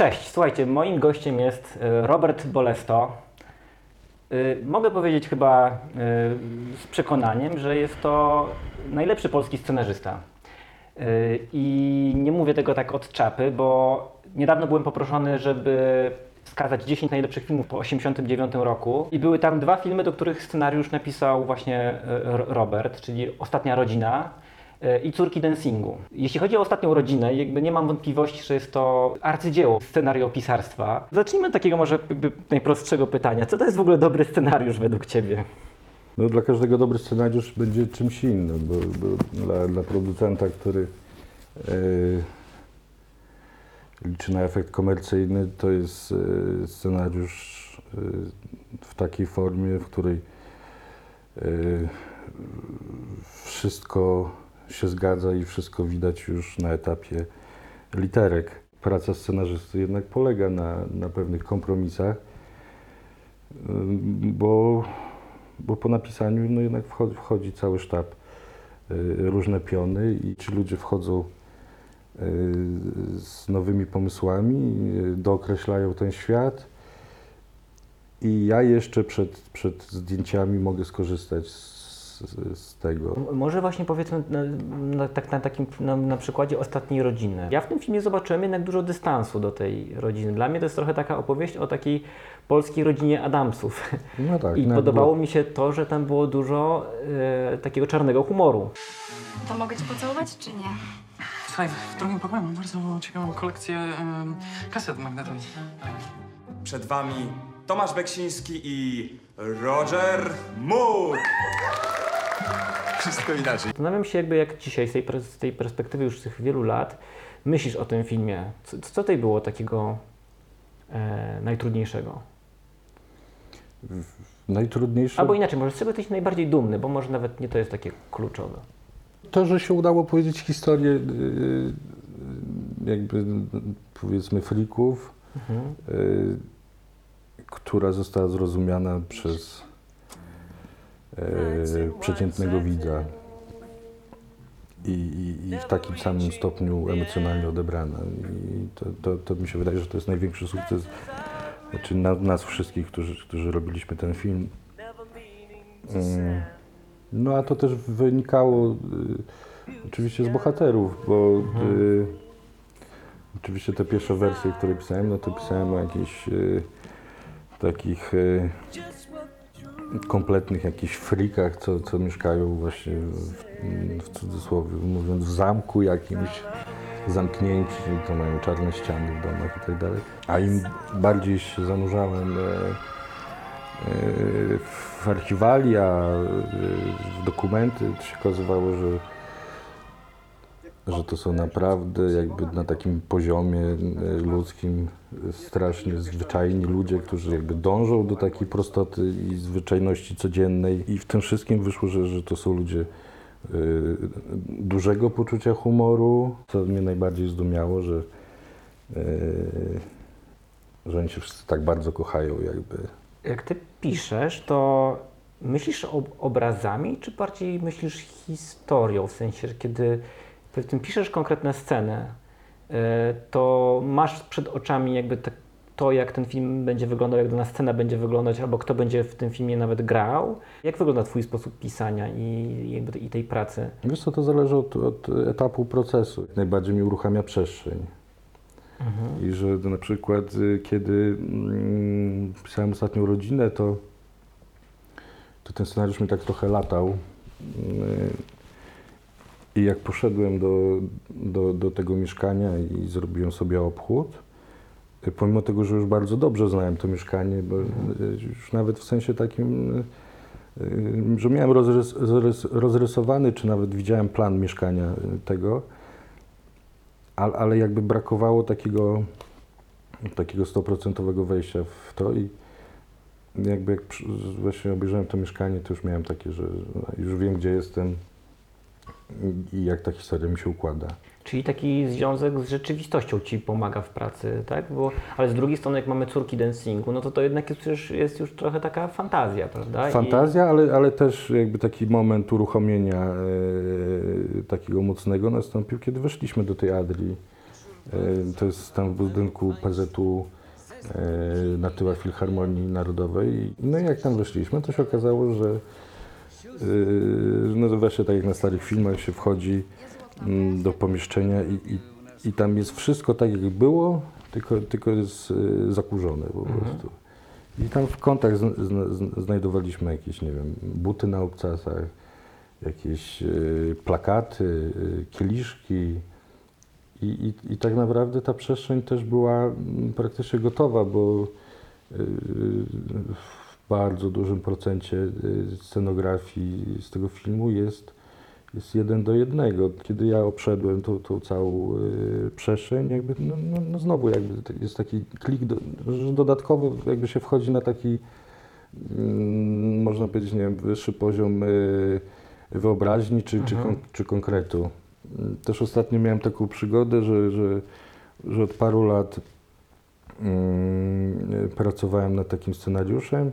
Cześć, słuchajcie, moim gościem jest e, Robert Bolesto. Y, Mogę powiedzieć chyba y, z przekonaniem, że jest to najlepszy polski scenarzysta. I nie mówię tego tak od czapy, bo niedawno byłem poproszony, żeby wskazać 10 najlepszych filmów po 1989 roku. I były tam dwa filmy, do których scenariusz napisał właśnie Ro- Robert, czyli Ostatnia Rodzina y, i Córki Dancingu. Jeśli chodzi o Ostatnią Rodzinę, jakby nie mam wątpliwości, że jest to arcydzieło scenariopisarstwa. Zacznijmy od takiego może najprostszego pytania. Co to jest w ogóle dobry scenariusz według Ciebie? No, dla każdego dobry scenariusz będzie czymś innym, bo, bo dla, dla producenta, który e, liczy na efekt komercyjny, to jest e, scenariusz e, w takiej formie, w której e, wszystko się zgadza i wszystko widać już na etapie literek. Praca scenarzysty jednak polega na, na pewnych kompromisach, bo bo po napisaniu no jednak wchodzi, wchodzi cały sztab, różne piony i ci ludzie wchodzą z nowymi pomysłami, y, dookreślają ten świat i ja jeszcze przed, przed zdjęciami mogę skorzystać z, z tego. Może właśnie powiedzmy na, na, tak, na takim na, na przykładzie ostatniej rodziny. Ja w tym filmie zobaczyłem jednak dużo dystansu do tej rodziny. Dla mnie to jest trochę taka opowieść o takiej polskiej rodzinie Adamsów. No tak, I podobało bo- mi się to, że tam było dużo e, takiego czarnego humoru. To mogę cię pocałować, czy nie? Słuchaj, w drugim pokoju mam bardzo ciekawą kolekcję em, kaset magnetowych. Przed wami Tomasz Beksiński i Roger Moore. Wszystko inaczej. Zastanawiam się jakby jak dzisiaj z tej, pers- z tej perspektywy już tych wielu lat myślisz o tym filmie. Co, co tutaj było takiego e, najtrudniejszego? Najtrudniejsze Albo inaczej, może z czego jesteś najbardziej dumny, bo może nawet nie to jest takie kluczowe. To, że się udało powiedzieć historię y, jakby y, powiedzmy frików, Mhm. y, która została zrozumiana przez y, przeciętnego widza i, i, i w takim samym stopniu emocjonalnie odebrana. I to, to, to mi się wydaje, że to jest największy sukces znaczy na, nas wszystkich, którzy, którzy robiliśmy ten film. Mm. No a to też wynikało y, oczywiście z bohaterów, bo y, oczywiście te pierwsze wersje, które pisałem, no to pisałem o jakichś y, takich y, kompletnych jakichś frikach, co, co mieszkają właśnie w, w cudzysłowie mówiąc w zamku jakimś zamknięci, to mają czarne ściany w domach i tak dalej. A im bardziej się zanurzałem e, e, w archiwalia, w dokumenty, to się okazywało, że, że to są naprawdę jakby na takim poziomie e, ludzkim strasznie zwyczajni ludzie, którzy jakby dążą do takiej prostoty i zwyczajności codziennej i w tym wszystkim wyszło, że, że to są ludzie e, dużego poczucia humoru, co mnie najbardziej zdumiało, że, e, że oni się wszyscy tak bardzo kochają jakby. Jak ty piszesz, to myślisz ob- obrazami, czy bardziej myślisz historią? W sensie, kiedy powiedzmy piszesz konkretne sceny, y, to masz przed oczami jakby te, to, jak ten film będzie wyglądał, jak dana scena będzie wyglądać, albo kto będzie w tym filmie nawet grał. Jak wygląda twój sposób pisania i, i tej pracy? Wiesz co, to zależy od, od etapu procesu. Najbardziej mi uruchamia przestrzeń. I że na przykład y, kiedy mm, pisałem ostatnią rodzinę, to, to ten scenariusz mi tak trochę latał. Y, I jak poszedłem do, do, do tego mieszkania i zrobiłem sobie obchód, y, pomimo tego, że już bardzo dobrze znałem to mieszkanie, bo już nawet w sensie takim, że miałem rozrys, rozrys, rozrysowany, czy nawet widziałem plan mieszkania tego, ale, ale jakby brakowało takiego, takiego stoprocentowego wejścia w to i jakby jak właśnie obejrzałem to mieszkanie, to już miałem takie, że już wiem, gdzie jestem i jak ta historia mi się układa. Czyli taki związek z rzeczywistością ci pomaga w pracy, tak? Bo, ale z drugiej strony, jak mamy córki dancingu, no to to jednak jest już, jest już trochę taka fantazja, prawda? I- Fantazja, ale, ale też jakby taki moment uruchomienia e, takiego mocnego nastąpił, kiedy weszliśmy do tej Adrii. E, to jest tam w budynku PZU e, na tyłach Filharmonii Narodowej. No i jak tam weszliśmy, to się okazało, że no właśnie tak jak na starych filmach się wchodzi do pomieszczenia i, i, i tam jest wszystko tak jak było, tylko, tylko jest e, zakurzone po prostu. I tam w kątach zna, zna, zna- znajdowaliśmy jakieś, nie wiem, buty na obcasach, jakieś y, plakaty, y, kieliszki. I, i, I tak naprawdę ta przestrzeń też była mm, praktycznie gotowa, bo y, w bardzo dużym procencie y, scenografii z tego filmu jest, jest jeden do jednego. Kiedy ja obszedłem tą, tą całą y, przestrzeń, jakby, no, no, no znowu jakby jest taki klik, do, że dodatkowo jakby się wchodzi na taki, mm, można powiedzieć, nie wiem, wyższy poziom y, wyobraźni czy, czy, kon, czy konkretu. Mm, Też ostatnio miałem taką przygodę, że, że, że od paru lat mm, pracowałem nad takim scenariuszem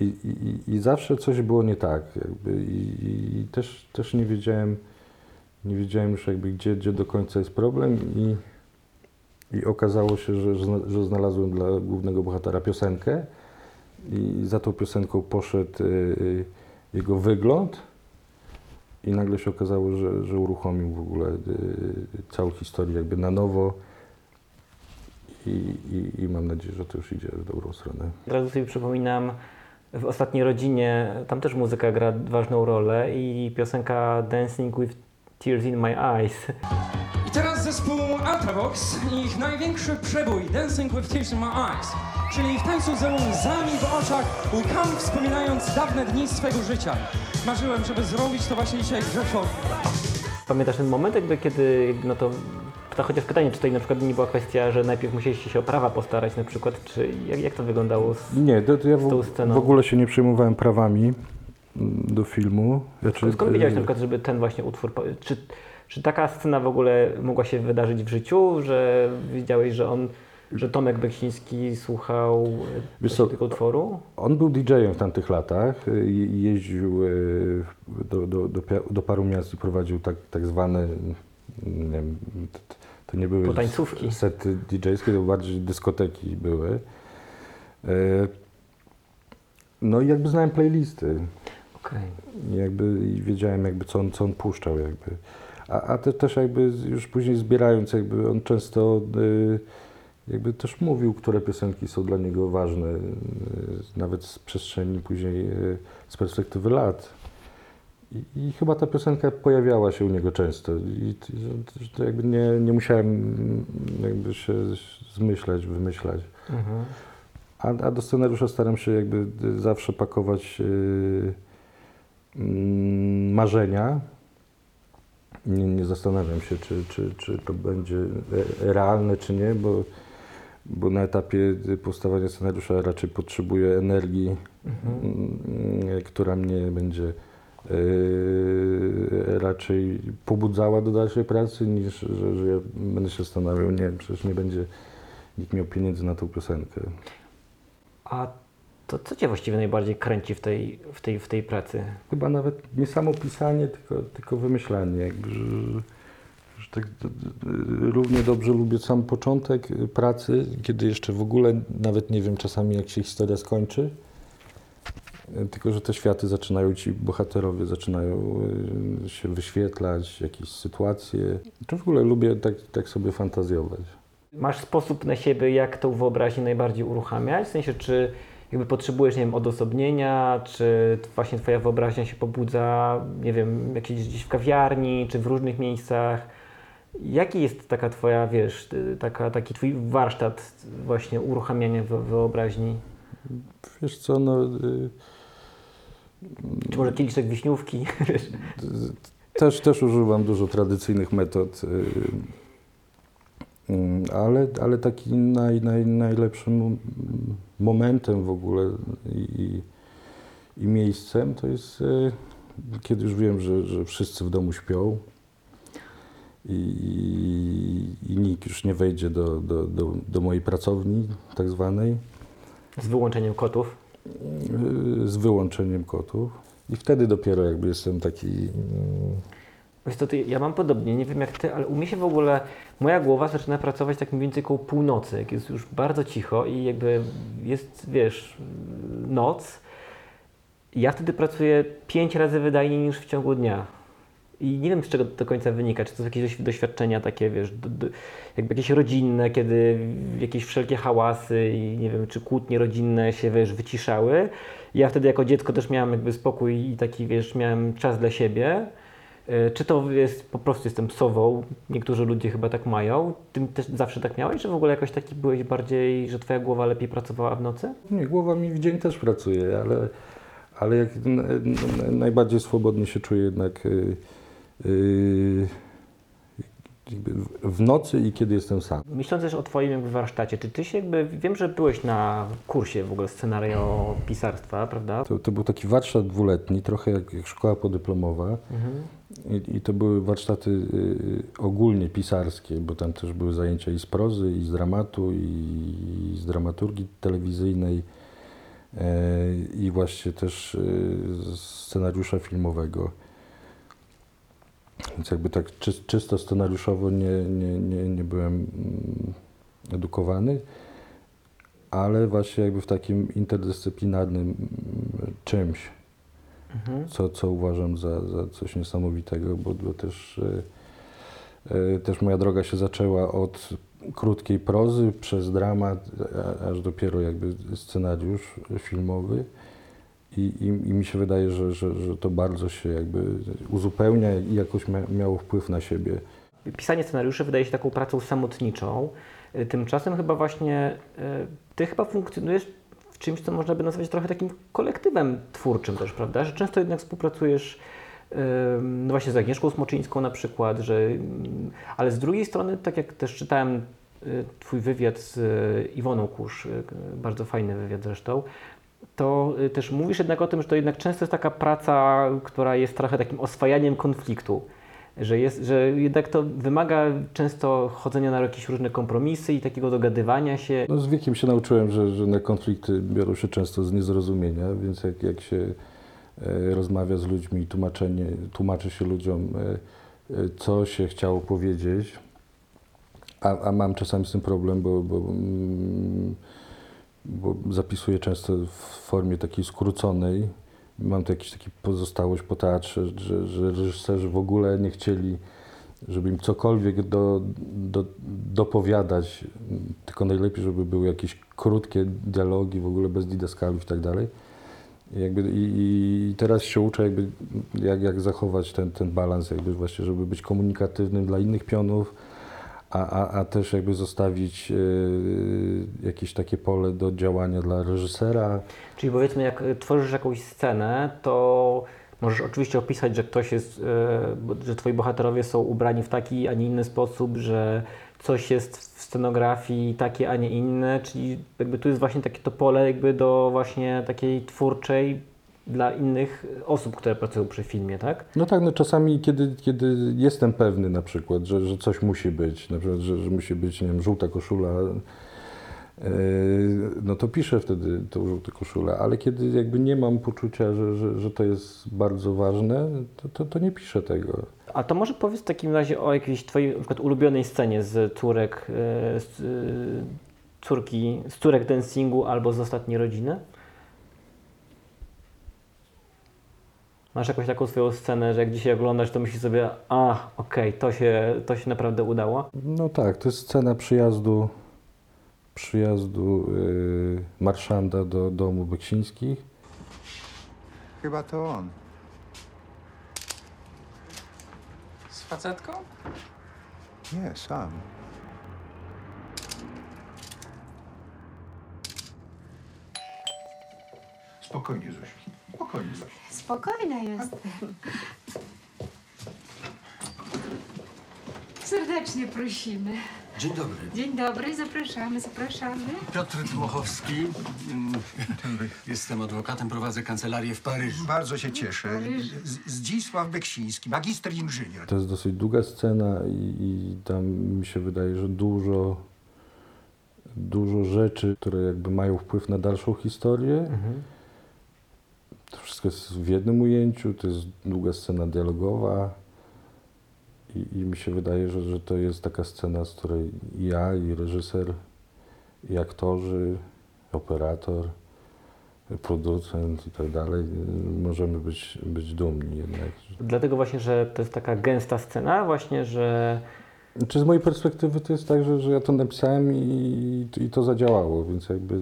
i, i, i zawsze coś było nie tak. Jakby, i, i też, też nie wiedziałem, nie wiedziałem już jakby gdzie, gdzie do końca jest problem i, i okazało się, że, że zna- że znalazłem dla głównego bohatera piosenkę i za tą piosenką poszedł y, y, jego wygląd i nagle się okazało, że, że uruchomił w ogóle y, całą historię jakby na nowo i, i, i mam nadzieję, że to już idzie w dobrą stronę. Od sobie przypominam, w ostatniej rodzinie, tam też muzyka gra ważną rolę i piosenka Dancing with Tears in My Eyes. I teraz zespół Ultravox i ich największy przebój Dancing with Tears in My Eyes. Czyli w tańcu ze łzami w oczach łkam wspominając dawne dni swego życia. Marzyłem, żeby zrobić to właśnie dzisiaj w Rzeszowie. Pamiętasz ten moment, jakby kiedy, no to, to chociaż pytanie, czy to na przykład nie była kwestia, że najpierw musieliście się o prawa postarać na przykład, czy jak, jak to wyglądało? Z, Nie, to, to ja z tą w, sceną? w ogóle się nie przejmowałem prawami mm, do filmu. Znaczy, Skąd wiedziałeś na y, przykład, żeby ten właśnie utwór, po- czy, czy taka scena w ogóle mogła się wydarzyć w życiu, że wiedziałeś, że on, że Tomek Beksiński słuchał e, Wiesz właśnie co, tego utworu? On był DJ-em w tamtych latach y, jeździł y, do, do, do, pia- do paru miast i prowadził tak, tak zwane, nie wiem, t- to nie były Potańcówki. sety DJ-skie, to bardziej dyskoteki były. Y, No i jakby znałem playlisty. I jakby i wiedziałem jakby co on, co on puszczał jakby. A, a te, też jakby już później zbierając jakby on często y, jakby też mówił, które piosenki są dla niego ważne, y, nawet z przestrzeni później z perspektywy lat. I, I chyba ta piosenka pojawiała się u niego często i to jakby nie, nie musiałem jakby się zmyślać, wymyślać. Mhm. A, a do scenariusza staram się jakby zawsze pakować y, mm, marzenia. Nie, nie zastanawiam się, czy, czy, czy to będzie realne, czy nie, bo, bo na etapie powstawania scenariusza raczej potrzebuję energii, mm, która mnie będzie y, raczej pobudzała do dalszej pracy, niż że, że ja będę się zastanawiał, nie przecież nie będzie nikt miał pieniędzy na tą piosenkę. A to co Cię właściwie najbardziej kręci w tej, w tej, w tej pracy? Chyba nawet nie samo pisanie, tylko, tylko wymyślanie. Jakby, że, że tak równie dobrze lubię sam początek pracy, kiedy jeszcze w ogóle nawet nie wiem czasami jak się historia skończy. Tylko, że te światy zaczynają ci, bohaterowie zaczynają y, się wyświetlać, jakieś sytuacje. Czy w ogóle lubię tak, tak sobie fantazjować. Masz sposób na siebie, jak tą wyobraźnię najbardziej uruchamiać? W sensie, czy jakby potrzebujesz, nie wiem, odosobnienia, czy właśnie Twoja wyobraźnia się pobudza, nie wiem, jakieś gdzieś w kawiarni, czy w różnych miejscach? Jaki jest taka Twoja, wiesz, taka, taki Twój warsztat właśnie uruchamiania wy- wyobraźni? Wiesz co, no... y, Czy może kieliszek wiśniówki? Też, też używam dużo tradycyjnych metod, y, y, ale, ale taki naj, naj, najlepszym momentem w ogóle i, i, i miejscem to jest, y, kiedy już wiem, że, że wszyscy w domu śpią i, i nikt już nie wejdzie do, do, do, do mojej pracowni tak zwanej Z wyłączeniem kotów. Z wyłączeniem kotów. I wtedy dopiero jakby jestem taki mm, Wiesz ja mam podobnie, nie wiem jak ty, ale u mnie się w ogóle, moja głowa zaczyna pracować tak mniej więcej koło północy, jak jest już bardzo cicho i jakby jest, wiesz, noc. Ja wtedy pracuję pięć razy wydajniej niż w ciągu dnia. I nie wiem, z czego to do końca wynika. Czy to są jakieś doś- doświadczenia takie, wiesz, do, do, jakby jakieś rodzinne, kiedy jakieś wszelkie hałasy i nie wiem, czy kłótnie rodzinne się, wiesz, wyciszały. Ja wtedy jako dziecko też miałem jakby spokój i taki, wiesz, miałem czas dla siebie. E, Czy to jest po prostu jestem sową? Niektórzy ludzie chyba tak mają. Ty też zawsze tak miałeś, że w ogóle jakoś taki byłeś bardziej, że twoja głowa lepiej pracowała w nocy? Nie, głowa mi w dzień też pracuje, ale, ale jak najbardziej swobodnie się czuję jednak y, w- w nocy i kiedy jestem sam. Myśląc też o twoim jakby warsztacie, czy ty się jakby, wiem, że byłeś na kursie w ogóle scenariopisarstwa, prawda? To, to był taki warsztat dwuletni, trochę jak, jak szkoła podyplomowa. I, I to były warsztaty y, ogólnie pisarskie, bo tam też były zajęcia i z prozy, i z dramatu, i, z dramaturgii telewizyjnej, e, i właśnie też y, z scenariusza filmowego. Więc jakby tak czy, czysto scenariuszowo nie, nie, nie, nie byłem mm, edukowany, ale właśnie jakby w takim interdyscyplinarnym mm, czymś Mhm. co, co uważam za, za coś niesamowitego, bo, bo też, e, e, też moja droga się zaczęła od krótkiej prozy przez dramat, aż dopiero jakby scenariusz filmowy. I, i, I mi się wydaje, że, że, że to bardzo się jakby uzupełnia i jakoś mia, miało wpływ na siebie. Pisanie scenariuszy wydaje się taką pracą samotniczą. Y, Tymczasem chyba właśnie y, ty chyba funkcjonujesz w czymś, co można by nazwać trochę takim kolektywem twórczym też, prawda? Że często jednak współpracujesz no właśnie z Agnieszką Smoczyńską na przykład, że, mm, ale z drugiej strony, tak jak też czytałem y, twój wywiad z Iwoną Kusz, bardzo fajny wywiad zresztą, to y, też mówisz jednak o tym, że to jednak często jest taka praca, która jest trochę takim oswajaniem konfliktu. Że, jest, że jednak to wymaga często chodzenia na jakieś różne kompromisy i takiego dogadywania się. No, z wiekiem się nauczyłem, że, że na konflikty biorą się często z niezrozumienia, więc jak, jak się e, rozmawia z ludźmi i tłumaczenie, tłumaczy się ludziom, e, e, co się chciało powiedzieć, a, a mam czasami z tym problem, bo, bo, mm, bo zapisuję często w formie takiej skróconej. Mam tu jakiś taki pozostałość po teatrze, że, że reżyserzy w ogóle nie chcieli, żeby im cokolwiek do, do, dopowiadać, tylko najlepiej, żeby były jakieś krótkie dialogi, w ogóle bez didaskalów i tak dalej. Jakby, i, I teraz się uczę, jakby, jak, jak zachować ten, ten balans, jakby właśnie, żeby być komunikatywnym dla innych pionów, a, a, a też jakby zostawić e, jakieś takie pole do działania dla reżysera. Czyli powiedzmy, jak y, tworzysz jakąś scenę, to możesz oczywiście opisać, że ktoś jest, y, że twoi bohaterowie są ubrani w taki, a nie inny sposób, że coś jest w scenografii takie, a nie inne, czyli jakby tu jest właśnie takie to pole jakby do właśnie takiej twórczej dla innych osób, które pracują przy filmie, tak? No tak, no czasami kiedy, kiedy jestem pewny na przykład, że, że coś musi być, na przykład, że, że musi być, nie wiem, żółta koszula, yy, no to piszę wtedy tą żółtą koszulę, ale kiedy jakby nie mam poczucia, że, że, że to jest bardzo ważne, to, to, to nie piszę tego. A to może powiedz w takim razie o jakiejś twojej na przykład ulubionej scenie z córek, e, z, e, córki, z córek dancingu albo z ostatniej rodziny? Masz jakąś taką swoją scenę, że jak dzisiaj oglądasz, to myślisz sobie, a okej, to, się, to się naprawdę udało? No tak, to jest scena przyjazdu, przyjazdu yy, marszanda do domu Beksińskich. Chyba to on. Z facetką? Nie, sam. Spokojnie, Zosiu. Spokojnie. Spokojna jestem. Serdecznie prosimy. Dzień dobry. Dzień dobry, zapraszamy, zapraszamy. Piotr Dmochowski. Jestem adwokatem, prowadzę kancelarię w Paryżu. Bardzo się cieszę. Z- Zdzisław Beksiński, magister inżynier. To jest dosyć długa scena i, i tam mi się wydaje, że dużo, dużo rzeczy, które jakby mają wpływ na dalszą historię. To wszystko jest w jednym ujęciu, to jest długa scena dialogowa i, i mi się wydaje, że, że to jest taka scena, z której ja, i reżyser, i aktorzy, operator, producent i tak dalej możemy być, być dumni jednak. Dlatego właśnie, że to jest taka gęsta scena, właśnie, że Czy z mojej perspektywy to jest tak, że, że ja to napisałem i, i to zadziałało, więc jakby,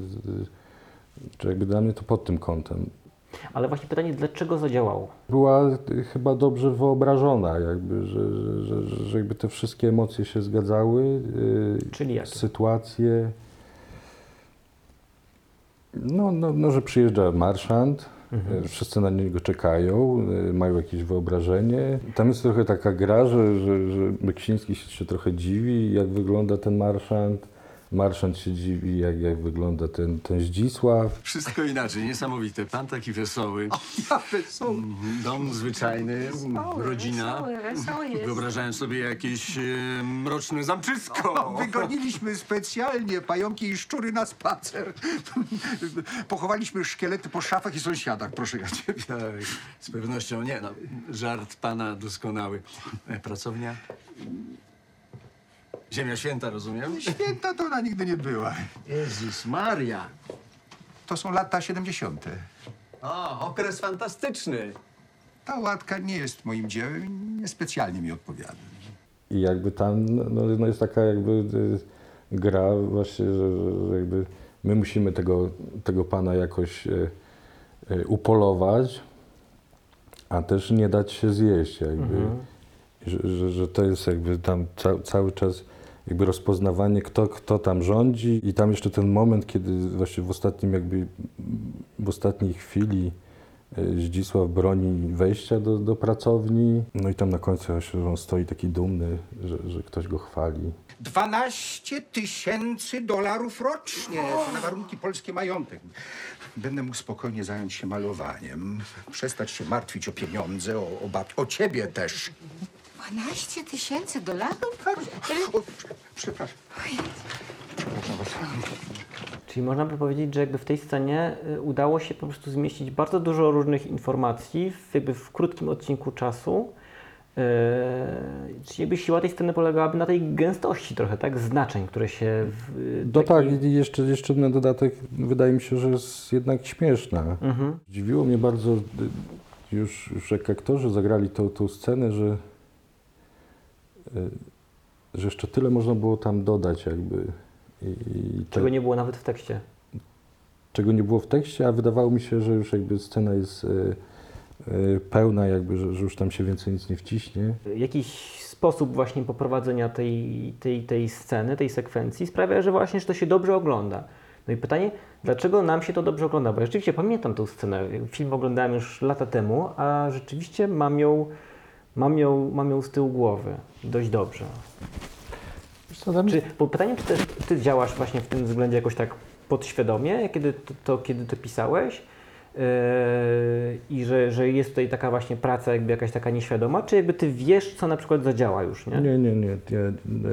jakby dla mnie to pod tym kątem. Ale właśnie pytanie, dlaczego zadziałało? Była y, chyba dobrze wyobrażona, jakby, że, że, że, że jakby te wszystkie emocje się zgadzały, y, Czyli jakie? sytuacje. No, no, no, że przyjeżdża marszant, Mhm. y, wszyscy na niego czekają, mają jakieś wyobrażenie. Tam jest trochę taka gra, że, że, że Beksiński się, się trochę dziwi, jak wygląda ten marszant. Marszant się dziwi, jak, jak wygląda ten, ten Zdzisław. Wszystko inaczej, niesamowite. Pan taki wesoły. Ja wesoły. Mm, Dom zwyczajny, rodzina. Wesoły, wesoły jest. Wyobrażałem sobie jakieś e, mroczne zamczysko. Wygoniliśmy specjalnie pająki i szczury na spacer. Pochowaliśmy szkielety po szafach i sąsiadach, proszę ja ciebie. Tak, z pewnością nie. No, żart pana doskonały. E, Pracownia? Ziemia Święta, rozumiem? Święta to ona nigdy nie była. Jezus Maria. To są lata 70. O, okres fantastyczny. Ta łatka nie jest moim dziełem, niespecjalnie mi odpowiada. I jakby tam no, no jest taka jakby y, gra właśnie, że, że, że jakby my musimy tego, tego pana jakoś y, y, upolować, a też nie dać się zjeść jakby. I Że, że, że to jest jakby tam ca, cały czas jakby rozpoznawanie, kto, kto tam rządzi i tam jeszcze ten moment, kiedy właśnie w ostatnim jakby, w ostatniej chwili y, Zdzisław broni wejścia do, do pracowni. No i tam na końcu on stoi taki dumny, że, że ktoś go chwali. 12 tysięcy dolarów rocznie. Na warunki polskie majątek. Będę mógł spokojnie zająć się malowaniem. Przestać się martwić o pieniądze, o, o babci, o ciebie też. 12 tysięcy dolarów? O, prze- przepraszam. Czyli można by powiedzieć, że jakby w tej scenie y, udało się po prostu zmieścić bardzo dużo różnych informacji w, jakby w krótkim odcinku czasu. Yy, czyli jakby siła tej sceny polegałaby na tej gęstości trochę, tak? Znaczeń, które się... W, y, No taki- tak, i jeszcze, jeszcze na dodatek wydaje mi się, że jest jednak śmieszna. Mhm. Zdziwiło mnie bardzo, y, już, już jak aktorzy zagrali tą, tą scenę, że, że jeszcze tyle można było tam dodać jakby. I, i te- Czego nie było nawet w tekście. czego nie było w tekście, a wydawało mi się, że już jakby scena jest y, y, pełna, jakby, że, że już tam się więcej nic nie wciśnie. Jakiś sposób właśnie poprowadzenia tej, tej, tej sceny, tej sekwencji sprawia, że właśnie że to się dobrze ogląda. No i pytanie, dlaczego nam się to dobrze ogląda? Bo ja rzeczywiście pamiętam tą scenę. Film oglądałem już lata temu, a rzeczywiście mam ją, mam ją, mam ją z tyłu głowy dość dobrze. Tam- Czy, bo pytanie, czy też ty działasz właśnie w tym względzie jakoś tak podświadomie, kiedy to, to kiedy to pisałeś? Yy, I że, że jest tutaj taka właśnie praca jakby jakaś taka nieświadoma, czy jakby ty wiesz, co na przykład zadziała już, nie? Nie, nie, nie, ja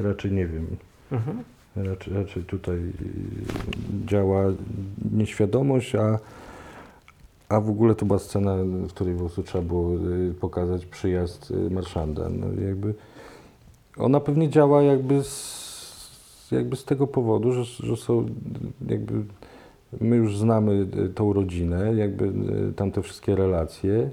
raczej nie wiem. Mhm. Raczej, raczej tutaj y, działa nieświadomość, a, a w ogóle to była scena, w której po prostu trzeba było y, pokazać przyjazd y, marszanda. No, jakby ona pewnie działa jakby z, jakby z tego powodu, że, że są jakby my już znamy y, tą rodzinę, jakby y, tam te wszystkie relacje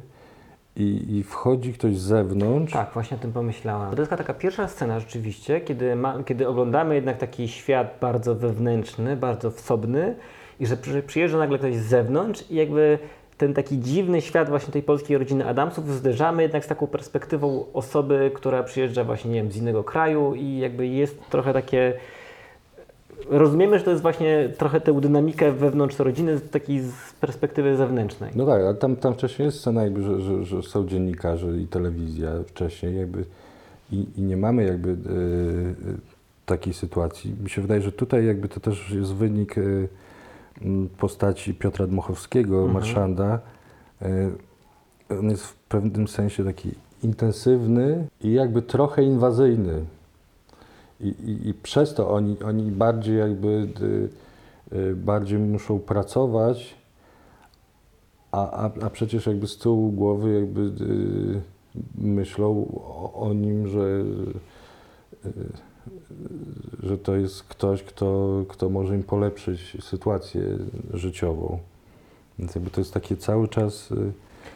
i, i wchodzi ktoś z zewnątrz. Tak, właśnie o tym pomyślałam. To jest taka pierwsza scena rzeczywiście, kiedy, ma, kiedy oglądamy jednak taki świat bardzo wewnętrzny, bardzo wsobny i że przy, przyjeżdża nagle ktoś z zewnątrz i jakby ten taki dziwny świat właśnie tej polskiej rodziny Adamsów zderzamy jednak z taką perspektywą osoby, która przyjeżdża właśnie, nie wiem, z innego kraju i jakby jest trochę takie... Rozumiemy, że to jest właśnie trochę tę dynamikę wewnątrz rodziny takiej z perspektywy zewnętrznej. No tak, ale tam, tam wcześniej jest scena jakby, że, że, że są dziennikarze i telewizja wcześniej jakby i, i nie mamy jakby, e, takiej sytuacji. Mi się wydaje, że tutaj jakby to też jest wynik y, m, postaci Piotra Dmochowskiego, marszanda. Y, On jest w pewnym sensie taki intensywny i jakby trochę inwazyjny. I, i, i przez to oni, oni bardziej jakby y, bardziej muszą pracować, a, a, a przecież jakby z tyłu głowy jakby myślą o, o nim, że, y, że to jest ktoś, kto, kto może im polepszyć sytuację życiową. Więc jakby to jest takie cały czas... y,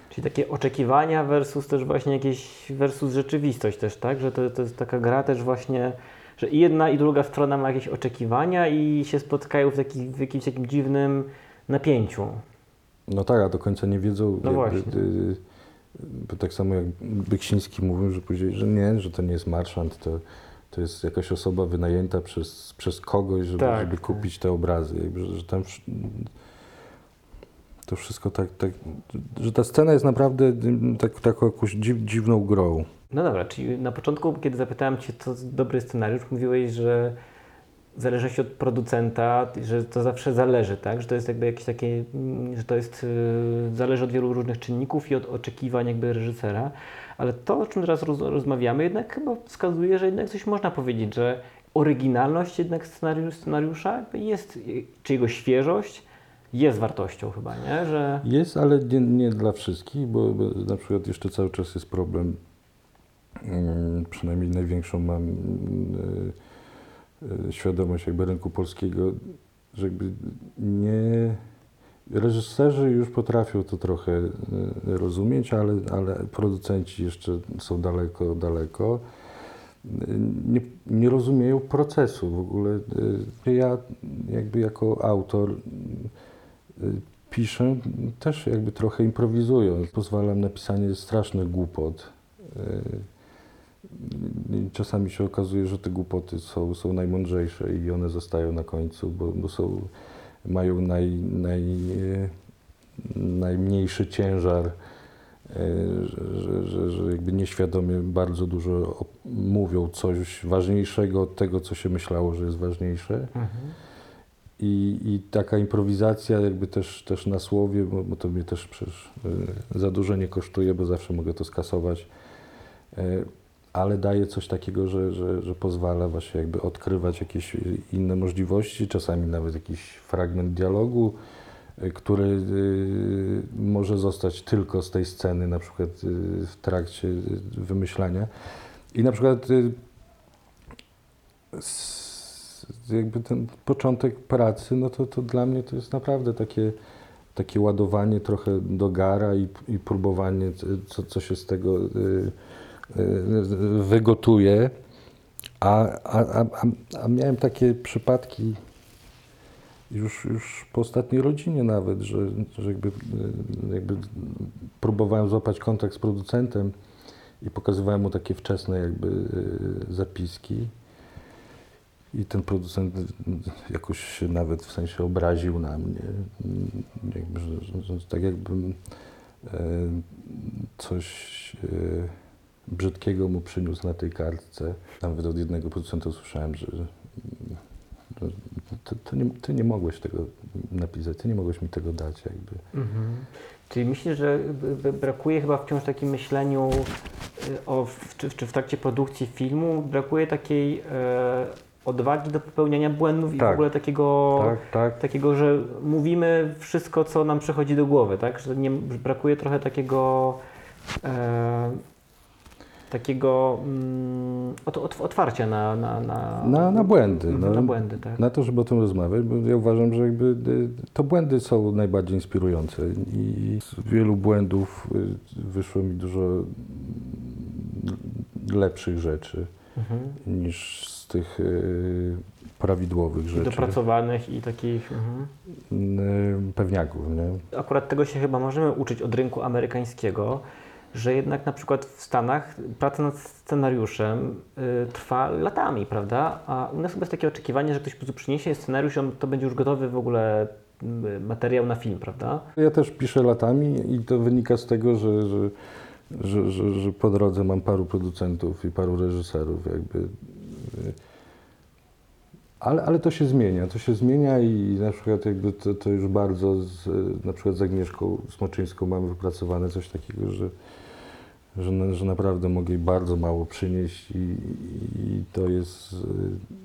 Czyli takie oczekiwania versus też właśnie jakieś versus rzeczywistość też, tak? Że to, to jest taka gra też właśnie, że i jedna i druga strona ma jakieś oczekiwania i się spotkają w, taki, w jakimś takim dziwnym napięciu. No tak, a do końca nie wiedzą. No właśnie. y, bo tak samo jak Beksiński mówił, że później, że nie, że to nie jest marszant, to, to jest jakaś osoba wynajęta przez, przez kogoś, żeby, Tak, żeby tak. kupić te obrazy. Jakby, że, że tam to wszystko tak, tak, że ta scena jest naprawdę y, tak, taką jakąś dziw, dziwną grą. No dobra, czyli na początku, kiedy zapytałem Cię, co to dobry scenariusz, mówiłeś, że zależy się od producenta, że to zawsze zależy, tak? Że to jest jakby jakieś takie, mm, że to jest, yy, zależy od wielu różnych czynników i od oczekiwań jakby reżysera, ale to, o czym teraz roz, rozmawiamy, jednak chyba wskazuje, że jednak coś można powiedzieć, że oryginalność jednak scenariusz, scenariusza jest, czy jego świeżość jest wartością chyba, nie? Że... Jest, ale nie, nie dla wszystkich, bo, na przykład jeszcze cały czas jest problem, mm, przynajmniej największą mam mm, y, y, świadomość jakby rynku polskiego, że jakby nie... Reżyserzy już potrafią to trochę y, rozumieć, ale, ale producenci jeszcze są daleko, daleko. Nie, nie rozumieją procesu w ogóle. Y, Ja jakby jako autor y, piszę też jakby trochę improwizując. Pozwalam na pisanie strasznych głupot. Czasami się okazuje, że te głupoty są, są najmądrzejsze i one zostają na końcu, bo, bo są, mają naj, naj, najmniejszy ciężar, yy, że, że, że, jakby nieświadomie bardzo dużo mówią coś ważniejszego od tego, co się myślało, że jest ważniejsze. I, I taka improwizacja jakby też, też na słowie, bo, bo to mnie też przecież y, za dużo nie kosztuje, bo zawsze mogę to skasować, y, ale daje coś takiego, że, że, że pozwala właśnie jakby odkrywać jakieś inne możliwości, czasami nawet jakiś fragment dialogu, y, który y, może zostać tylko z tej sceny, na przykład y, w trakcie wymyślania. I na przykład jakby ten początek pracy, no to, to dla mnie to jest naprawdę takie, takie ładowanie trochę do gara i, i próbowanie, co, co się z tego y, wygotuje. A, a, a, a- a miałem takie przypadki już, już po ostatniej rodzinie nawet, że, że jakby, y, jakby próbowałem złapać kontakt z producentem i pokazywałem mu takie wczesne jakby y, zapiski. I ten producent jakoś się nawet w sensie obraził na mnie. Jakby, że, że, że tak jakbym e, coś e, brzydkiego mu przyniósł na tej kartce. Nawet od jednego producenta usłyszałem, że, ty, ty, nie, ty nie mogłeś tego napisać, ty nie mogłeś mi tego dać. Jakby. Mhm. Czyli myślisz, że brakuje chyba wciąż takim myśleniu y, o, w, czy, czy w trakcie produkcji filmu, brakuje takiej e, odwagi do popełniania błędów i w Tak. ogóle takiego, tak. takiego, że mówimy wszystko, co nam przychodzi do głowy, tak? Że nie, brakuje trochę takiego e, takiego mm, ot, ot, otwarcia na, na, na, Na, na błędy. Mhm, no. na błędy, tak. Na to, żeby o tym rozmawiać, bo ja uważam, że jakby y, to błędy są najbardziej inspirujące i z wielu błędów y, wyszło mi dużo lepszych rzeczy Mhm. niż z tych y, prawidłowych rzeczy. dopracowanych i takich... Mhm. Pewniaków, nie? Akurat tego się chyba możemy uczyć od rynku amerykańskiego, że jednak na przykład w Stanach praca nad scenariuszem y, trwa latami, prawda? A u nas chyba jest takie oczekiwanie, że ktoś po prostu przyniesie scenariusz, on to będzie już gotowy w ogóle y, materiał na film, prawda? Ja też piszę latami i to wynika z tego, że, że, że, że, że po drodze mam paru producentów i paru reżyserów. Jakby. y, Ale, ale to się zmienia, to się zmienia i na przykład jakby to, to już bardzo z, na przykład z Agnieszką Smoczyńską mamy wypracowane coś takiego, że, że, że naprawdę mogę jej bardzo mało przynieść i, i to, jest, y,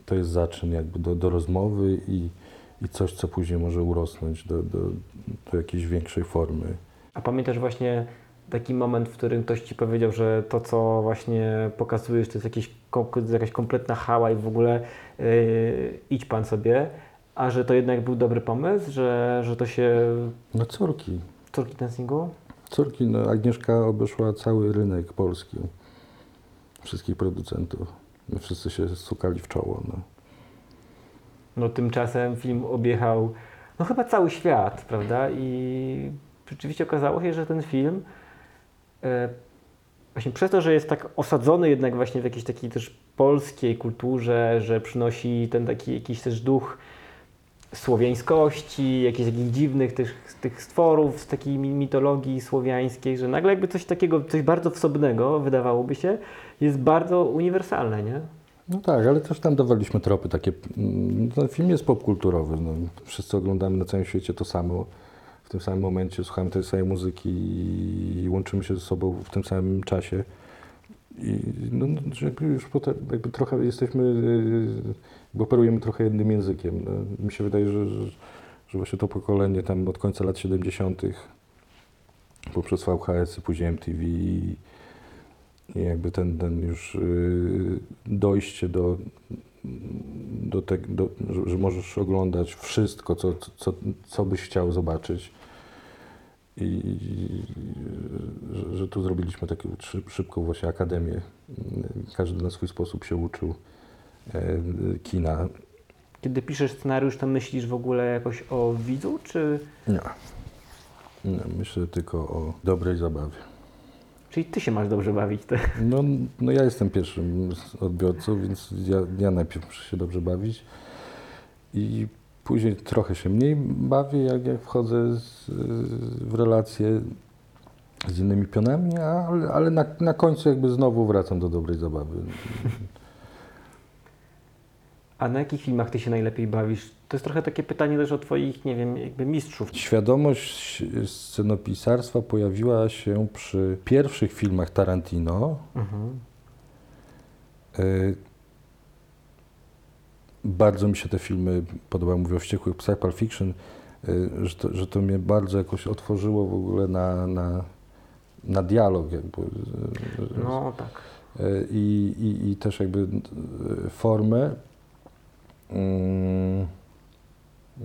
to jest zaczyn jakby do, do rozmowy i, i coś, co później może urosnąć do, do, do jakiejś większej formy. A pamiętasz właśnie taki moment, w którym ktoś ci powiedział, że to, co właśnie pokazujesz, to jest, jest jakaś kompletna hała i w ogóle yy, idź pan sobie, a że to jednak był dobry pomysł, że, że to się... No córki. Turkey Dancingu? Córki, no Agnieszka obeszła cały rynek polski, wszystkich producentów. My wszyscy się stukali w czoło. No. No tymczasem film objechał no chyba cały świat, prawda? I rzeczywiście okazało się, że ten film e, właśnie przez to, że jest tak osadzony jednak właśnie w jakiejś takiej też polskiej kulturze, że przynosi ten taki jakiś też duch słowiańskości, jakichś takich dziwnych tych, tych stworów z takiej mi- mitologii słowiańskiej, że nagle jakby coś takiego, coś bardzo wsobnego, wydawałoby się, jest bardzo uniwersalne, nie? no tak, ale też tam dawaliśmy tropy takie. mm, film jest popkulturowy. No. Wszyscy oglądamy na całym świecie to samo. W tym samym momencie słuchamy tej samej muzyki i łączymy się ze sobą w tym samym czasie. I no, już potem, jakby trochę jesteśmy, jakby operujemy trochę jednym językiem. No. Mi się wydaje, że, że, właśnie to pokolenie tam od końca lat 70. poprzez VHS, później MTV i, jakby ten, ten już yy, dojście do, do tego, że, że możesz oglądać wszystko, co, co, co byś chciał zobaczyć. I że, że tu zrobiliśmy taką szyb- szybką właśnie akademię. Każdy na swój sposób się uczył kina. Kiedy piszesz scenariusz, to myślisz w ogóle jakoś o widzu, czy... Nie. Nie, myślę tylko o dobrej zabawie. Czyli ty się masz dobrze bawić. To... No, no ja jestem pierwszym odbiorcą, więc ja, ja najpierw muszę się dobrze bawić i później trochę się mniej bawię, jak, jak wchodzę z, w relacje z innymi pionami, ale, ale na, na końcu jakby znowu wracam do dobrej zabawy. A na jakich filmach ty się najlepiej bawisz? To jest trochę takie pytanie też o twoich, nie wiem, jakby mistrzów. Świadomość scenopisarstwa pojawiła się przy pierwszych filmach Tarantino. Mhm. Y, Bardzo mi się te filmy podobały. Mówię o Wściekłych Psach, Pulp Fiction, y, że to, że to mnie bardzo jakoś otworzyło w ogóle na, na, na dialog jakby. y, No tak. y, I, i, i też jakby y, formę. Mm,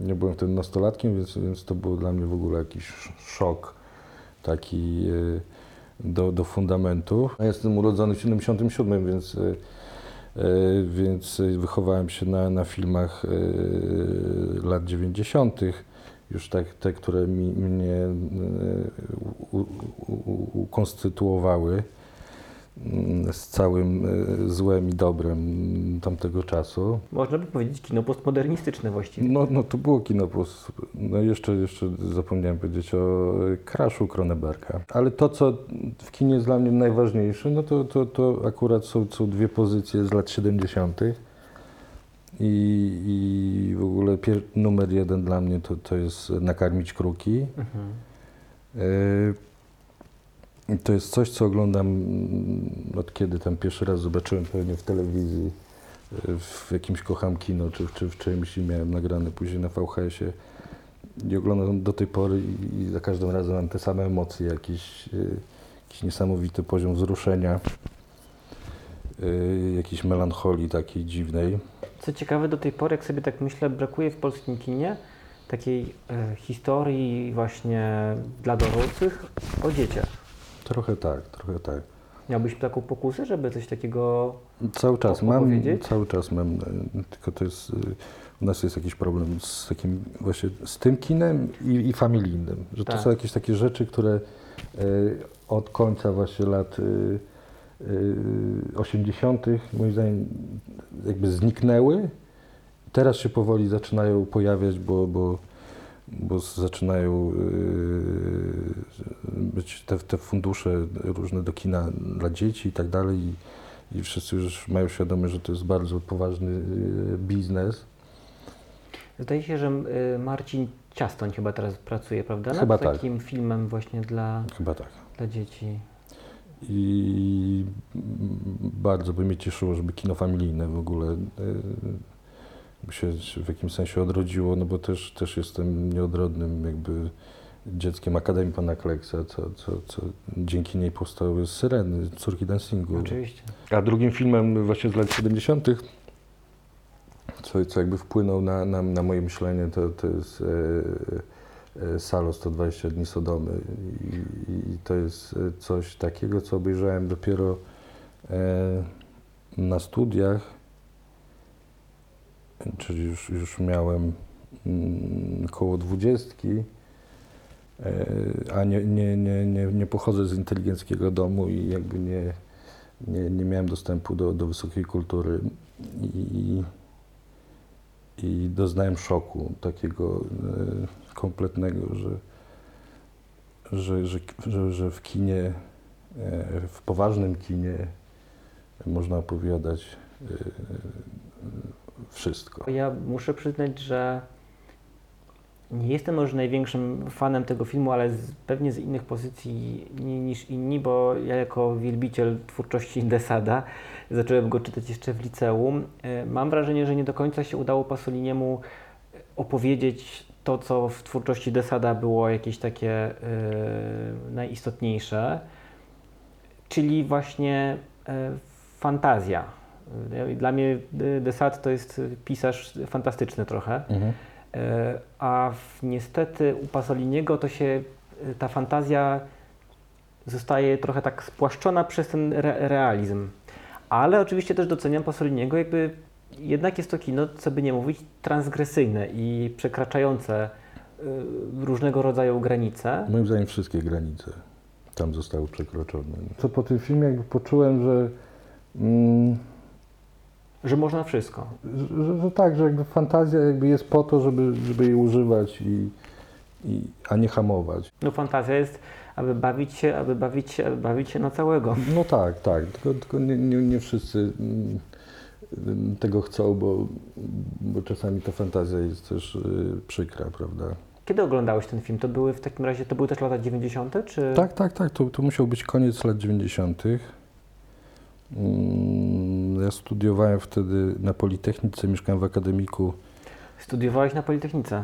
Nie byłem wtedy nastolatkiem, więc, więc to był dla mnie w ogóle jakiś sz- szok taki y, do, do fundamentu. Ja jestem urodzony w 77, więc, y, y, więc wychowałem się na, na filmach lat 90. Już tak, te, które mi, mnie ukonstytuowały z całym y, złem i dobrem tamtego czasu. Można by powiedzieć kino postmodernistyczne właściwie. No, no to było kino. plus- No jeszcze, jeszcze zapomniałem powiedzieć o e, Crashu Cronenberga. Ale to, co w kinie jest dla mnie najważniejsze, no to, to, to akurat są, są dwie pozycje z lat 70. I, i w ogóle numer jeden dla mnie to, to jest Nakarmić Kruki. Mhm. To jest coś, co oglądam mm, od kiedy tam pierwszy raz zobaczyłem pewnie w telewizji, e, w jakimś kocham kino, czy, czy w czymś i miałem nagrane później na VHS-ie. I oglądam do tej pory i, i za każdym razem mam te same emocje, jakiś, e, jakiś niesamowity poziom wzruszenia, e, jakiejś melancholii takiej dziwnej. Co ciekawe, do tej pory, jak sobie tak myślę, brakuje w polskim kinie takiej e, historii właśnie dla dorosłych o dzieciach. Trochę tak, trochę tak. Miałbyś taką pokusę, żeby coś takiego... Cały czas mam, cały czas mam, e, tylko to jest, e, u nas jest jakiś problem z takim właśnie, z tym kinem i, i familijnym, że to Tak. są jakieś takie rzeczy, które e, od końca właśnie lat e, 80. moim zdaniem jakby zniknęły. Teraz się powoli zaczynają pojawiać, bo, bo, bo zaczynają e, być te, te fundusze różne do kina dla dzieci i tak dalej. I, i wszyscy już mają świadomość, że to jest bardzo poważny e, biznes. Zdaje się, że y, Marcin Ciastoń chyba teraz pracuje, prawda? Nad Chyba tak. takim filmem właśnie dla, Chyba tak. dla dzieci. I bardzo by mnie cieszyło, żeby kino familijne w ogóle y, się w jakimś sensie odrodziło, no bo też, też jestem nieodrodnym jakby dzieckiem Akademii Pana Kleksa, co, co, co dzięki niej powstały Syreny, Córki Dancingu. Oczywiście. A drugim filmem właśnie z lat 70., co, co jakby wpłynął na, na, na moje myślenie, to, to jest e, e, Salo 120 dni Sodomy. I, I to jest e, coś takiego, co obejrzałem dopiero e, na studiach, czyli już, już miałem mm, koło dwudziestki, e, a nie, nie, nie, nie, nie pochodzę z inteligenckiego domu i jakby nie, nie, nie miałem dostępu do, do wysokiej kultury. I, i doznałem szoku takiego e, kompletnego, że, że, że, że, że w kinie, e, w poważnym kinie można opowiadać wszystko. Ja muszę przyznać, że nie jestem może największym fanem tego filmu, ale z, pewnie z innych pozycji ni- niż inni, bo ja jako wielbiciel twórczości Desada zacząłem go czytać jeszcze w liceum. E, Mam wrażenie, że nie do końca się udało Pasoliniemu opowiedzieć to, co w twórczości Desada było jakieś takie e, najistotniejsze, czyli właśnie e, fantazja. E, Dla mnie e, Desad to jest pisarz fantastyczny trochę. Mhm. E, A w, niestety u Pasoliniego to się ta fantazja zostaje trochę tak spłaszczona przez ten re realizm. Ale oczywiście też doceniam Pasoliniego, jakby jednak jest to kino, co by nie mówić, transgresyjne i przekraczające y, różnego rodzaju granice. Moim zdaniem wszystkie granice tam zostały przekroczone. Co po tym filmie jakby poczułem, że, mm, Że można wszystko. że, że, tak, że jakby fantazja jakby jest po to, żeby, żeby jej używać, i, i, a nie hamować. No fantazja jest, aby bawić się, aby bawić się, aby bawić się na całego. No tak, tak, tylko, tylko nie, nie, nie wszyscy mm, mm, tego chcą, bo, bo czasami ta fantazja jest też y, przykra, prawda? Kiedy oglądałeś ten film? To były w takim razie, to były też lata 90., czy? Tak, tak, tak. To, to musiał być koniec lat 90. Mm, Ja studiowałem wtedy na Politechnice, mieszkałem w akademiku Studiowałeś na Politechnice.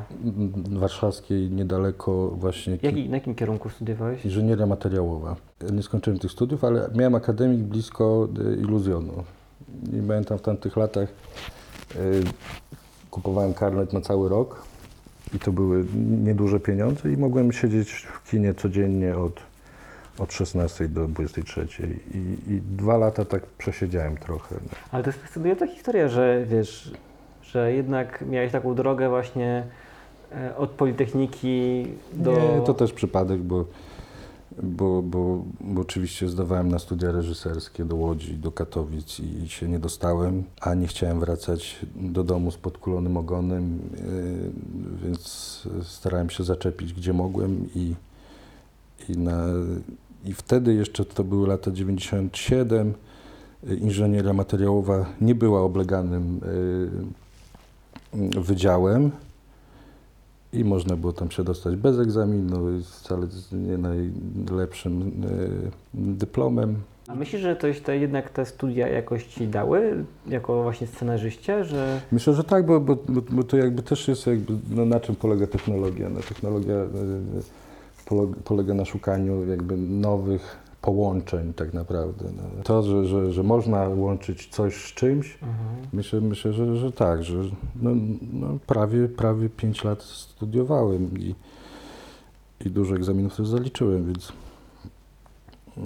warszawskiej, niedaleko właśnie ki- Jaki, na jakim kierunku studiowałeś? inżynieria materiałowa. Ja Nie skończyłem tych studiów, ale miałem akademik blisko y, iluzjonu. I pamiętam w tamtych latach y, kupowałem karnet na cały rok i to były nieduże pieniądze i mogłem siedzieć w kinie codziennie od, od 16 do 23. I, I dwa lata tak przesiedziałem trochę. Ale to jest fascynująca historia, że wiesz, że jednak miałeś taką drogę właśnie e, od Politechniki do... Nie, to też przypadek, bo, bo, bo, bo oczywiście zdawałem na studia reżyserskie do Łodzi, do Katowic i się nie dostałem, a nie chciałem wracać do domu z podkulonym ogonem, yy, więc starałem się zaczepić gdzie mogłem i, i, na, i wtedy jeszcze to były lata 97, y, inżynieria materiałowa nie była obleganym yy, wydziałem. I można było tam się dostać bez egzaminu, i wcale z nie najlepszym e, dyplomem. A myślisz, że to, te, jednak te studia jakoś ci dały, jako właśnie scenarzyście, że... Myślę, że tak, bo, bo, bo, to jakby też jest jakby, no, na czym polega technologia. No, technologia polo- polega na szukaniu jakby nowych połączeń tak naprawdę. No. To, że, że, że można łączyć coś z czymś, myślę, myślę że, że tak, że no, no, prawie, prawie 5 lat studiowałem i, i dużo egzaminów też zaliczyłem, więc, yy,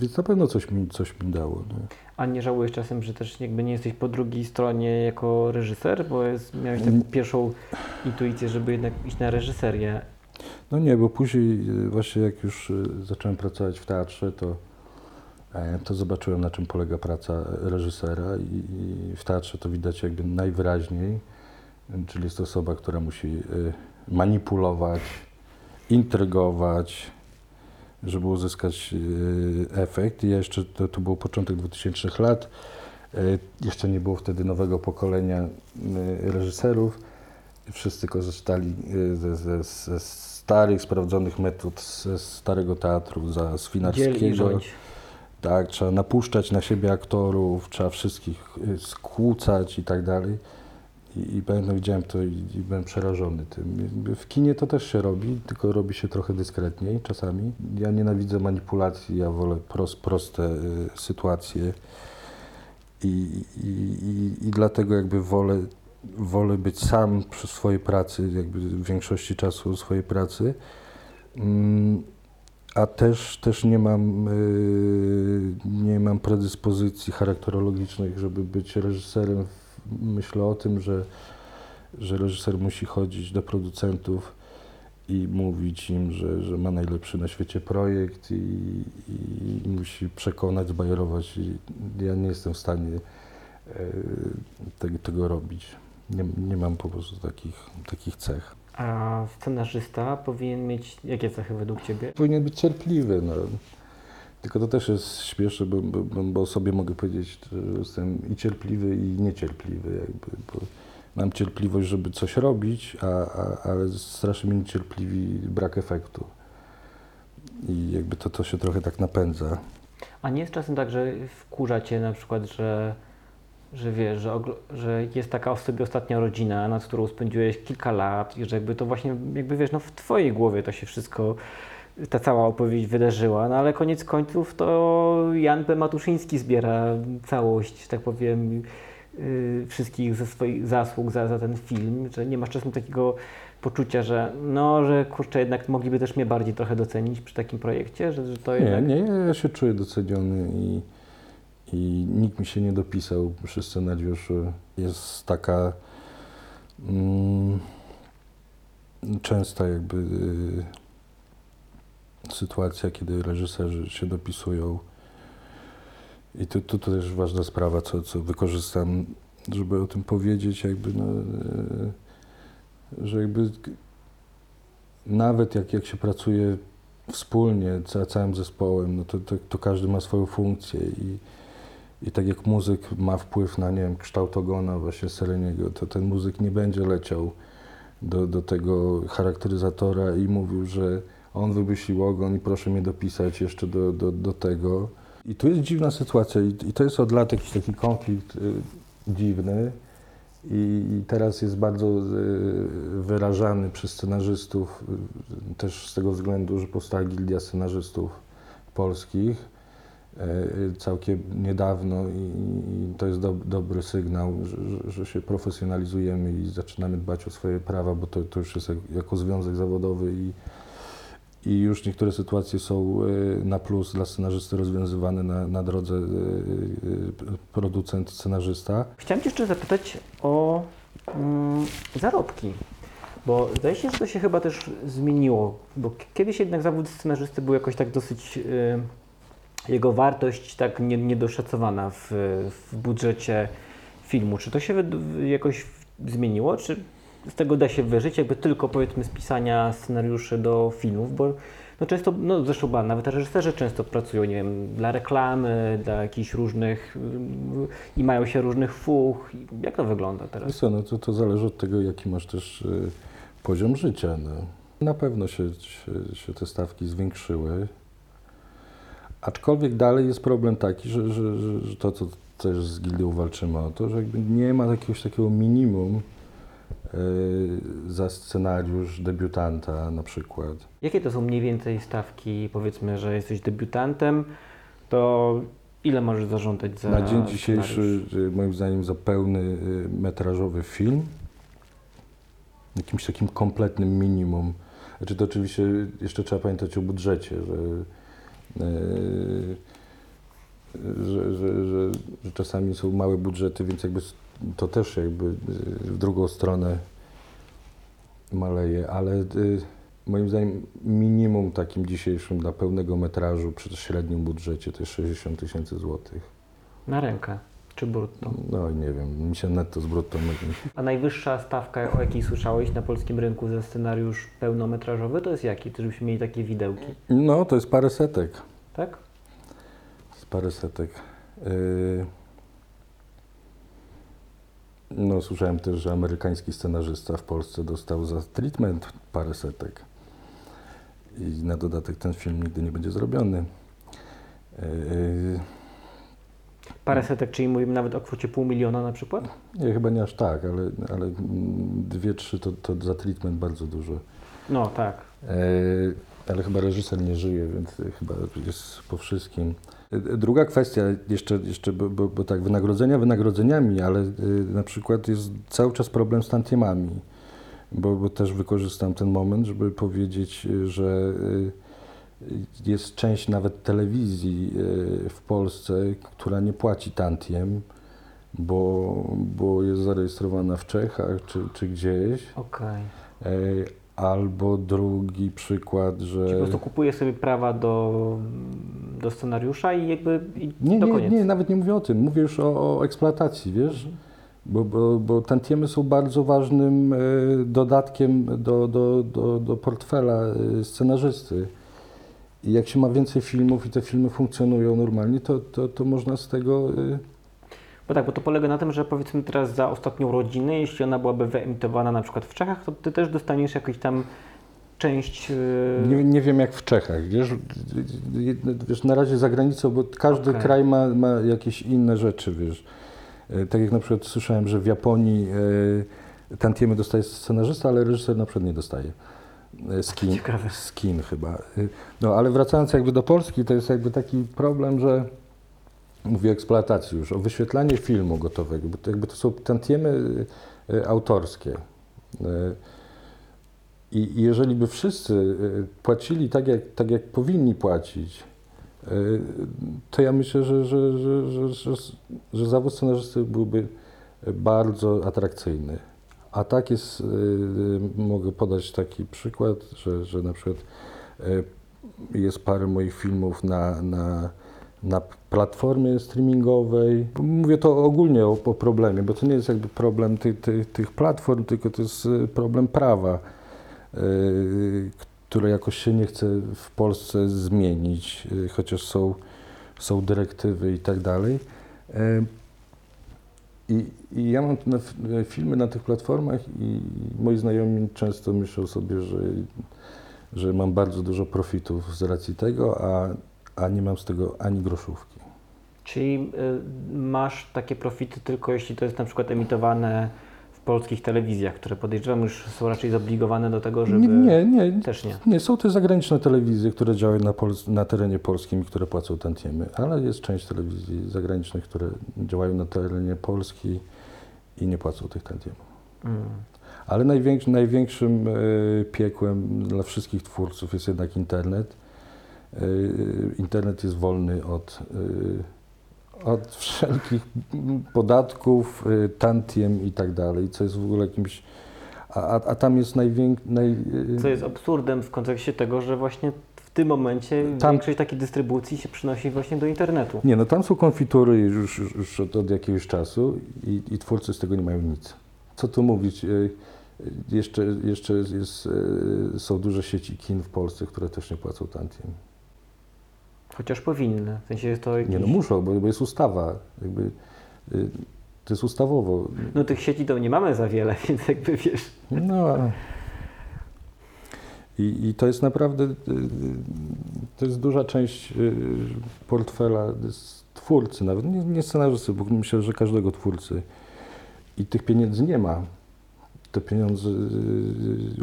więc na pewno coś mi, coś mi dało. No. A nie żałujesz czasem, że też jakby nie jesteś po drugiej stronie jako reżyser, bo jest, miałeś taką pierwszą intuicję, żeby jednak iść na reżyserię. No nie, bo później y, właśnie jak już y, zacząłem pracować w teatrze, to, e, to zobaczyłem na czym polega praca reżysera i, i w teatrze to widać jakby najwyraźniej, czyli jest to osoba, która musi manipulować, intrygować, żeby uzyskać efekt. I ja jeszcze, to, to był początek 2000 lat, jeszcze nie było wtedy nowego pokolenia reżyserów, Wszyscy korzystali ze, ze, ze starych, sprawdzonych metod, ze starego teatru, za Swinarskiego. Tak, trzeba napuszczać na siebie aktorów, trzeba wszystkich y, skłócać i tak dalej. I, i pamiętam, widziałem to i, i byłem przerażony tym. W kinie to też się robi, tylko robi się trochę dyskretniej czasami. Ja nienawidzę manipulacji, ja wolę pros, proste y, sytuacje. I, i, i, I dlatego jakby wolę, wolę być sam przy swojej pracy, jakby w większości czasu swojej pracy. Mm, a też, też nie mam, y, nie mam predyspozycji charakterologicznych, żeby być reżyserem. Myślę o tym, że, że reżyser musi chodzić do producentów i mówić im, że, że ma najlepszy na świecie projekt i, i, musi przekonać, zbajerować. I ja nie jestem w stanie e, tego, tego robić. Nie, nie mam po prostu takich, takich cech. A scenarzysta powinien mieć jakie cechy według Ciebie? Powinien być cierpliwy. No. Tylko to też jest śmieszne, bo, bo, bo- sobie mogę powiedzieć, że jestem i cierpliwy, i niecierpliwy. Jakby, bo mam cierpliwość, żeby coś robić, a, a, ale strasznie mnie niecierpliwi brak efektu. I jakby to, to się trochę tak napędza. A nie jest czasem tak, że wkurza Cię na przykład, że, że wiesz, że, że jest taka o sobie ostatnia rodzina, nad którą spędziłeś kilka lat i że jakby to właśnie, jakby wiesz, no w Twojej głowie to się wszystko, ta cała opowieść wydarzyła, no ale koniec końców to Jan P. Matuszyński zbiera całość, tak powiem, yy, wszystkich ze swoich zasług za, za ten film, że nie masz czasem takiego poczucia, że no, że kurczę, jednak mogliby też mnie bardziej trochę docenić przy takim projekcie, że, że to Nie, jednak... nie, ja się czuję doceniony i, i nikt mi się nie dopisał przy scenariuszu. Jest taka mm, częsta jakby y, sytuacja, kiedy reżyserzy się dopisują. I tu, tu, tu też ważna sprawa, co, co wykorzystam, żeby o tym powiedzieć, jakby, no, y, że jakby nawet jak, jak się pracuje wspólnie, ca, całym zespołem, no to, to, to każdy ma swoją funkcję i, i tak jak muzyk ma wpływ na, nie wiem, kształt ogona właśnie Sereniego, to ten muzyk nie będzie leciał do, do tego charakteryzatora i mówił, że on wymyślił ogon i proszę mnie dopisać jeszcze do, do, do tego. I tu jest dziwna sytuacja i, i to jest od lat jakiś taki konflikt y, dziwny i, i teraz jest bardzo y, wyrażany przez scenarzystów, y, też z tego względu, że powstała gildia scenarzystów polskich całkiem niedawno i, to jest do, dobry sygnał, że, że, się profesjonalizujemy i zaczynamy dbać o swoje prawa, bo to, to już jest jak, jako związek zawodowy i, i już niektóre sytuacje są y, na plus dla scenarzysty rozwiązywane na, na drodze y, producent, scenarzysta. Chciałem Cię jeszcze zapytać o mm, zarobki, bo zdaje się, że to się chyba też zmieniło, bo kiedyś jednak zawód scenarzysty był jakoś tak dosyć, jego wartość tak nie, niedoszacowana w, w budżecie filmu. Czy to się jakoś zmieniło, czy z tego da się wyżyć, jakby tylko powiedzmy z pisania scenariuszy do filmów, bo no często, no zresztą ba, nawet reżyserzy często pracują, nie wiem, dla reklamy, dla jakichś różnych ym, i mają się różnych fuch. Jak to wygląda Wiesz teraz? co, no to, to zależy od tego, jaki masz też y, poziom życia. No. Na pewno się, się, się te stawki zwiększyły. Aczkolwiek dalej jest problem taki, że, że, że, to, co też z Gildią walczymy o to, że jakby nie ma jakiegoś takiego minimum y, za scenariusz debiutanta na przykład. Jakie to są mniej więcej stawki, powiedzmy, że jesteś debiutantem, to ile możesz zażądać za Na dzień dzisiejszy, scenariusz? y, moim zdaniem, za pełny y, metrażowy film, jakimś takim kompletnym minimum. Znaczy to oczywiście jeszcze trzeba pamiętać o budżecie, że, że, że, że, że czasami są małe budżety, więc jakby to też jakby y, w drugą stronę maleje, ale y, moim zdaniem minimum takim dzisiejszym dla pełnego metrażu przy średnim budżecie to jest 60 tysięcy złotych. Na rękę czy brutto? No nie wiem, mi się netto z brutto myli. A najwyższa stawka, o jakiej słyszałeś na polskim rynku za scenariusz pełnometrażowy, to jest jaki? Żebyśmy mieli takie widełki, No, to jest parę setek. tak? Z parę setek. Yy, No, słyszałem też, że amerykański scenarzysta w Polsce dostał za treatment parę setek. I na dodatek ten film nigdy nie będzie zrobiony. Yy, Parę setek, czyli mówimy nawet o kwocie pół miliona na przykład? Nie, chyba nie aż tak, ale, ale dwie, trzy to, to za treatment bardzo dużo. No tak. E, ale chyba reżyser nie żyje, więc chyba jest po wszystkim. E, Druga kwestia, jeszcze, jeszcze bo, bo, bo tak, wynagrodzenia wynagrodzeniami, ale e, na przykład jest cały czas problem z tantiemami, bo, bo też wykorzystam ten moment, żeby powiedzieć, e, że e, jest część nawet telewizji e, w Polsce, która nie płaci tantiem, bo, bo jest zarejestrowana w Czechach czy, czy gdzieś. Okej. E, Albo drugi przykład, że. Czyli po prostu kupuje sobie prawa do, do scenariusza i jakby i Nie, nie, koniec. nie, nawet nie mówię o tym. Mówię już o, o eksploatacji, wiesz? Mhm. Bo, bo, bo tantiemy są bardzo ważnym e, dodatkiem do, do, do, do portfela scenarzysty. I jak się ma więcej filmów i te filmy funkcjonują normalnie, to, to, to można z tego. e, Bo tak, bo to polega na tym, że powiedzmy teraz za ostatnią rodzinę, jeśli ona byłaby wyemitowana na przykład w Czechach, to ty też dostaniesz jakąś tam część. yy, Nie, nie wiem jak w Czechach, wiesz, wiesz, na razie za granicą, bo każdy Okej. kraj ma, ma jakieś inne rzeczy, wiesz. Tak jak na przykład słyszałem, że w Japonii tantiemy dostaje scenarzysta, ale reżyser na przykład nie dostaje. E, Z kin, Ciekawe. z kin chyba. E, No ale wracając jakby do Polski, to jest jakby taki problem, że mówię o eksploatacji już, o wyświetlanie filmu gotowego, bo to jakby to są tantiemy e, autorskie. E, I jeżeli by wszyscy y, płacili tak, jak, tak jak powinni płacić, y, to ja myślę, że, że, że, że, że zawód scenarzysty byłby bardzo atrakcyjny. A tak jest, y, mogę podać taki przykład, że, że na przykład y, jest parę moich filmów na, na, na platformie streamingowej. Mówię to ogólnie o, o problemie, bo to nie jest jakby problem ty, ty, tych platform, tylko to jest y, problem prawa y, które jakoś się nie chce w Polsce zmienić, y, chociaż są, są dyrektywy i tak dalej. I, I ja mam f- filmy na tych platformach i moi znajomi często myślą sobie, że, że mam bardzo dużo profitów z racji tego, a, a nie mam z tego ani groszówki. Czyli y, masz takie profity tylko jeśli to jest na przykład emitowane polskich telewizjach, które podejrzewam już są raczej zobligowane do tego, żeby... Nie, nie, nie. Też nie. Nie, są też zagraniczne telewizje, które działają na, Pols- na terenie polskim i które płacą tantiemy, ale jest część telewizji zagranicznych, które działają na terenie Polski i nie płacą tych tantiemów. Mm. Ale największy, największym e, piekłem dla wszystkich twórców jest jednak internet. E, internet jest wolny od, e, od wszelkich podatków, e, tantiem i tak dalej, co jest w ogóle jakimś... A, a, tam jest największy... Naj, e, Co jest absurdem w kontekście tego, że właśnie w tym momencie Tam- większość takiej dystrybucji się przynosi właśnie do internetu. Nie, no tam są konfitury już, już, od, od jakiegoś czasu i, i twórcy z tego nie mają nic. Co tu mówić? e, Jeszcze, jeszcze jest, są duże sieci kin w Polsce, które też nie płacą tantiem. Chociaż powinny. W sensie to jakiś... Nie, no muszą, bo, bo jest ustawa. Jakby, y, to jest ustawowo. No tych sieci to nie mamy za wiele, więc jakby wiesz... No, ale- i, I to jest naprawdę, y, y, to jest duża część y, portfela twórcy, nawet nie, nie scenarzysty, bo myślę, że każdego twórcy. I tych pieniędzy nie ma. Te pieniądze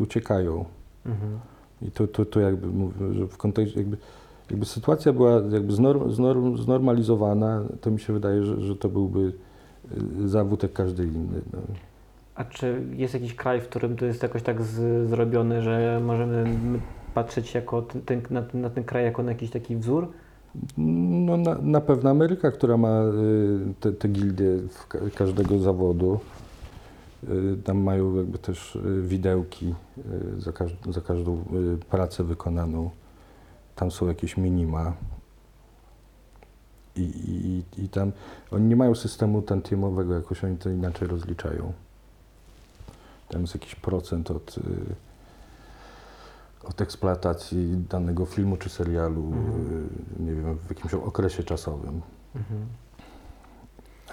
uciekają. Mhm. I to, to, to jakby mówię, że w kontekście, jakby, jakby sytuacja była jakby znor, znor, znormalizowana, to mi się wydaje, że, że to byłby y, zawód jak każdy inny. No. A czy jest jakiś kraj, w którym to jest jakoś tak z, zrobione, że możemy my patrzeć jako ten, ten, na, ten- na ten kraj jako na jakiś taki wzór? No, na, na pewno Ameryka, która ma y, te, te gildie każdego zawodu. Y, Tam mają jakby też widełki za, każ za każdą pracę wykonaną. Tam są jakieś minima. I, i, I tam oni nie mają systemu tantiemowego, jakoś oni to inaczej rozliczają. Tam jest jakiś procent od, y, od eksploatacji danego filmu czy serialu, Mhm. y, nie wiem, w jakimś okresie czasowym. Mhm.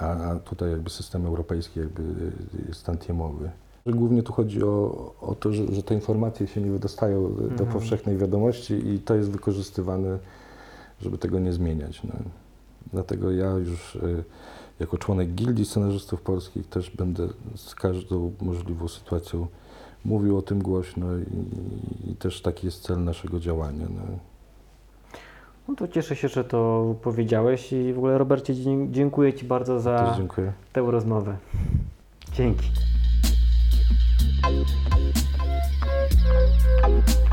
a, a tutaj jakby system europejski jakby jest tantiemowy. Głównie tu chodzi o, o to, że, że te informacje się nie wydostają do powszechnej wiadomości i to jest wykorzystywane, żeby tego nie zmieniać. No. Dlatego ja już y, jako członek Gildii Scenarzystów Polskich też będę z każdą możliwą sytuacją mówił o tym głośno i, i też taki jest cel naszego działania. No. No to cieszę się, że to powiedziałeś i w ogóle Robercie dziękuję Ci bardzo za tę rozmowę. Dzięki. Thank you.